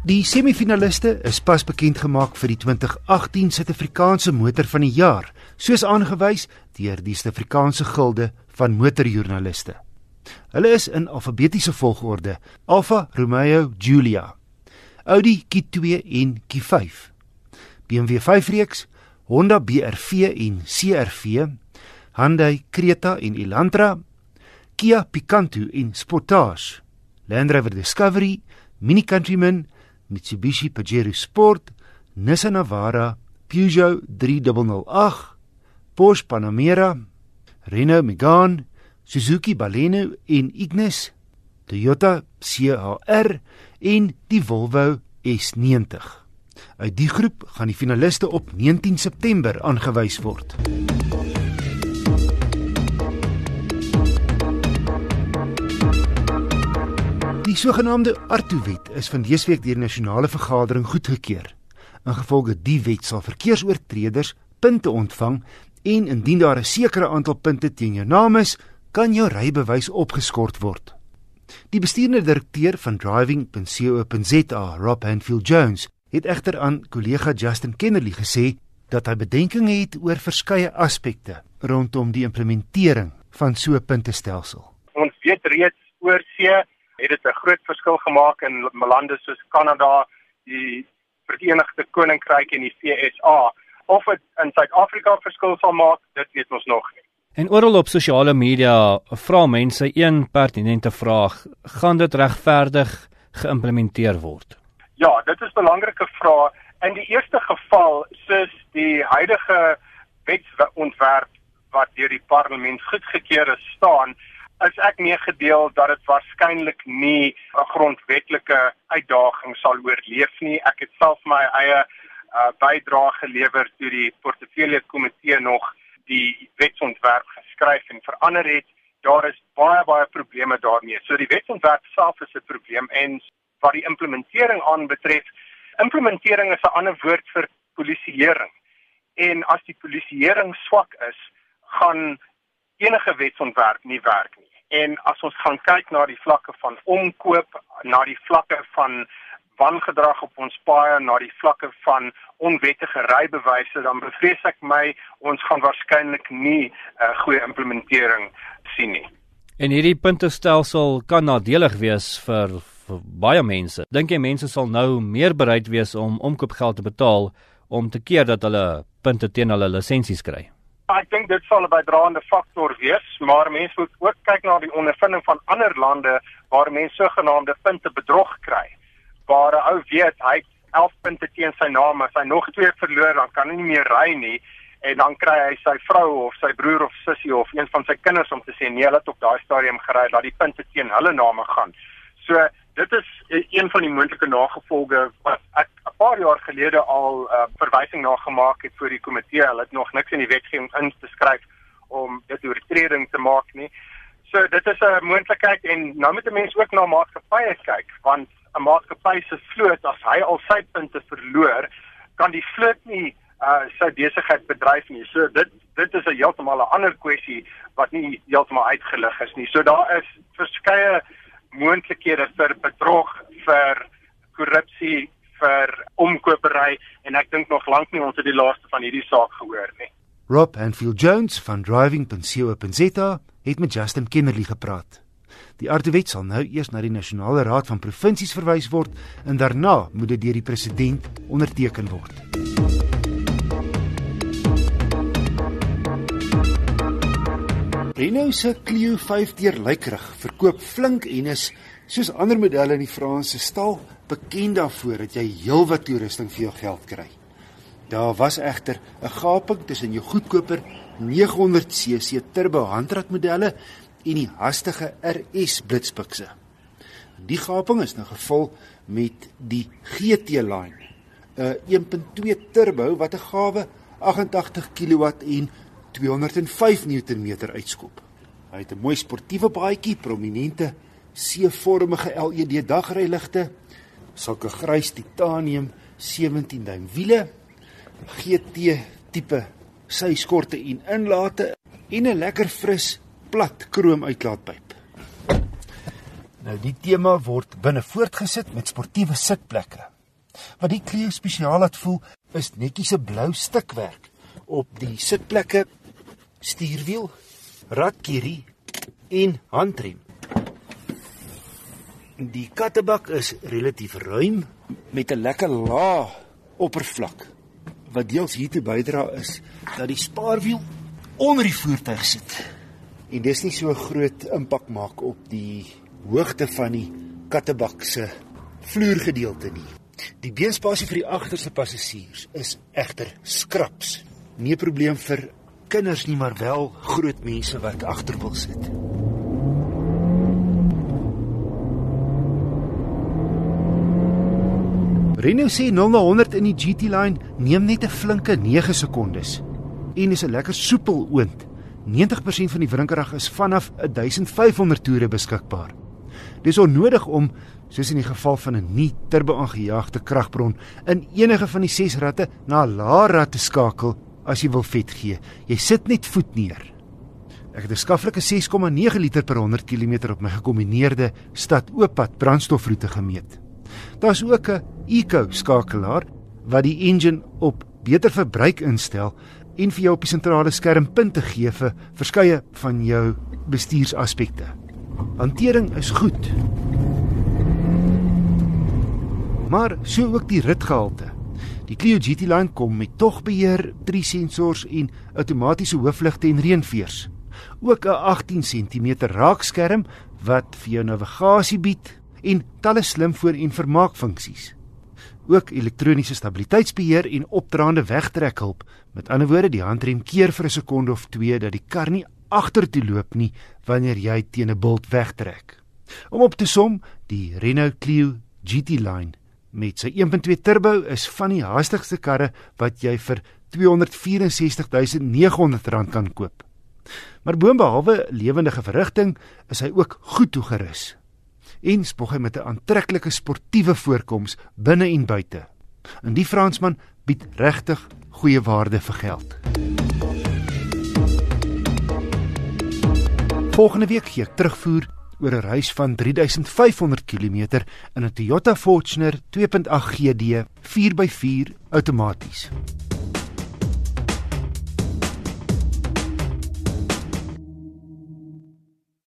Die semifinaliste is pas bekend gemaak vir die 2018 Suid-Afrikaanse Motor van die Jaar, soos aangewys deur die Suid-Afrikaanse Gilde van Motorjoernaliste. Hulle is in alfabetiese volgorde: Alfa Romeo Giulia, Audi Q2 en Q5, BMW 5-reeks, Honda BR-V en CR-V, Hyundai Creta en Elantra, Kia Picanto en Sportage, Land Rover Discovery, Mini Countryman Mitsubishi Pajero Sport, Nissan Navara, Peugeot 3008, Porsche Panamera, Renault Megane, Suzuki Baleno en Ignis, Toyota CHR en die Volvo S90. Uit die groep gaan die finaliste op 19 September aangewys word. Die sogenaamde Artu-wet is van dese week deur die nasionale vergadering goedgekeur. Ingevolge die wet sal verkeersoortreders punte ontvang en indien daar 'n sekere aantal punte teen jou naam is, kan jou rybewys opgeskort word. Die bestuurende direkteur van driving.co.za, Rob Hanfield Jones, het egter aan kollega Justin Kennerly gesê dat hy bedenkinge het oor verskeie aspekte rondom die implementering van so 'n puntestelsel. Ons weet reeds oor see het dit 'n groot verskil gemaak in lande soos Kanada, die Verenigde Koninkryk en die VSA. Of dit in Suid-Afrika verskil sal maak, dit weet ons nog nie. En oral op sosiale media vra mense een pertinente vraag: gaan dit regverdig geïmplementeer word? Ja, dit is 'n belangrike vraag. In die eerste geval, soos die huidige wetsontwerp wat deur die parlement goedgekeur is, staan is ek meegedeel dat dit waarskynlik nie 'n grondwetlike uitdaging sal oorleef nie. Ek het self my eie uh, bydrae gelewer toe die portefeulje komitee nog die wetsontwerp geskryf en verander het. Daar is baie baie probleme daarmee. So die wetsontwerp self is 'n probleem en wat die implementering aanbetref, implementering is 'n ander woord vir polisieering. En as die polisieering swak is, gaan enige wetsontwerp nie werk nie. En as ons gaan kyk na die vlakke van omkoop, na die vlakke van wangedrag op ons paaie, na die vlakke van onwettige rybewyse, dan bevrees ek my ons gaan waarskynlik nie 'n uh, goeie implementering sien nie. En hierdie puntestelsel kan nadelig wees vir, vir baie mense. Dink jy mense sal nou meer bereid wees om omkoopgeld te betaal om te keer dat hulle punte teen hulle lisensies kry? Ek dink dit sal 'n bydraende faktor wees, maar mense moet ook kyk na die ondervinding van ander lande waar mense sogenaamde punte bedrog kry. Waar 'n ou weet hy het 11 punte teen sy naam, as hy nog twee verloor, dan kan hy nie meer ry nie en dan kry hy sy vrou of sy broer of sussie of een van sy kinders om te sê nee, hulle het op daai stadium gery, laat die punte teen hulle name gaan. So dit is een van die moontlike nagevolge wat ek 'n paar jaar gelede al uh, verwysing na gemaak het vir die komitee. Hulle het nog niks in die wetgewing ingeskryf om dit oortreding te maak nie. So dit is 'n moontlikheid en nou moet 'n mens ook na maatskappye kyk want 'n maatskappy se vloot as hy al sy punte verloor, kan die vloot nie uh sy besigheid bedryf nie. So dit dit is 'n heeltemal 'n ander kwessie wat nie heeltemal uitgelig is nie. So daar is verskeie moontlikhede vir bedrog, vir korrupsie, vir omkopery en ek dink nog lank nie ons het die laaste van hierdie saak gehoor nie. Rob Anfield Jones van driving.co.za het met Justin Kennerly gepraat. Die artewet sal nou eers na die nasionale raad van provinsies verwys word en daarna moet dit deur die president onderteken word. Renault se Clio 5 deur Lykrig verkoop flink en is soos ander modelle in die Franse stal bekend daarvoor dat jy heelwat toerusting vir jou geld kry. Daar was egter 'n gaping tussen jou goedkoper 900cc turbo handratmodelle en die hastige RS blitsbukse. Die gaping is nou gevul met die GT line, 'n 1.2 turbo wat 'n gawe 88 kW en 205 Nm uitskop. Hy het 'n mooi sportiewe baadjie, prominente C-vormige LED dagryligte, sulke grys titanium 17 duim wiele, GT tipe syskorte en inlate en 'n lekker fris plat krom uitlaatpyp. Nou die tema word binne voortgesit met sportiewe sitplekke. Wat die Clio spesiaal laat voel is netjies 'n blou stukwerk op die sitplekke, stuurwiel, ratkierie en handrem. Die kattebak is relatief ruim met 'n lekker lae oppervlak wat deels hiertoe bydra is dat die spaarwiel onder die voertuig sit. En dis nie so groot impak maak op die hoogte van die kattebak se vloergedeelte nie. Die beenspasie vir die agterste passasiers is egter skraps. Nie 'n probleem vir kinders nie, maar wel groot mense wat agter wil sit. Renault sê 0 na 100 in die GT line neem net 'n flinke 9 sekondes en is 'n lekker soepel oond. 90% van die wrinkerag is vanaf 1500 toere beskikbaar. Dis onnodig om soos in die geval van 'n nie turbo aangejaagde kragbron in enige van die 6 ratte na 'n lae rat te skakel as jy wil vet gee. Jy sit net voet neer. Ek het 'n skaflike 6,9 liter per 100 km op my gekombineerde stad-ooppad brandstofroete gemeet. Daar's ook 'n eco skakelaar wat die engine op beter verbruik instel en vir jou op die sentrale skerm punte gee vir verskeie van jou bestuursaspekte. Hantering is goed. Maar so ook die ritgehalte. Die Clio GT Line kom met togbeheer, 3 sensors en outomatiese hoofligte en reënveers. Ook 'n 18 cm raakskerm wat vir jou navigasie bied en talle slim voor- en vermaakfunksies. Ook elektroniese stabiliteitsbeheer en opdraande wegtrekhulp. Met ander woorde, die handrem keer vir 'n sekonde of 2 dat die kar nie agtertoe loop nie wanneer jy teen 'n bult wegtrek. Om op te som, die Renault Clio GT Line met sy 1.2 turbo is van die haastigste karre wat jy vir R264900 kan koop. Maar boonbehalwe lewendige verrigting is hy ook goed toegerus en spog hy met 'n aantreklike sportiewe voorkoms binne en buite. En die Fransman bied regtig goeie waarde vir geld. Volgende week gee ek terugvoer oor 'n reis van 3500 km in 'n Toyota Fortuner 2.8 GD 4x4 outomaties.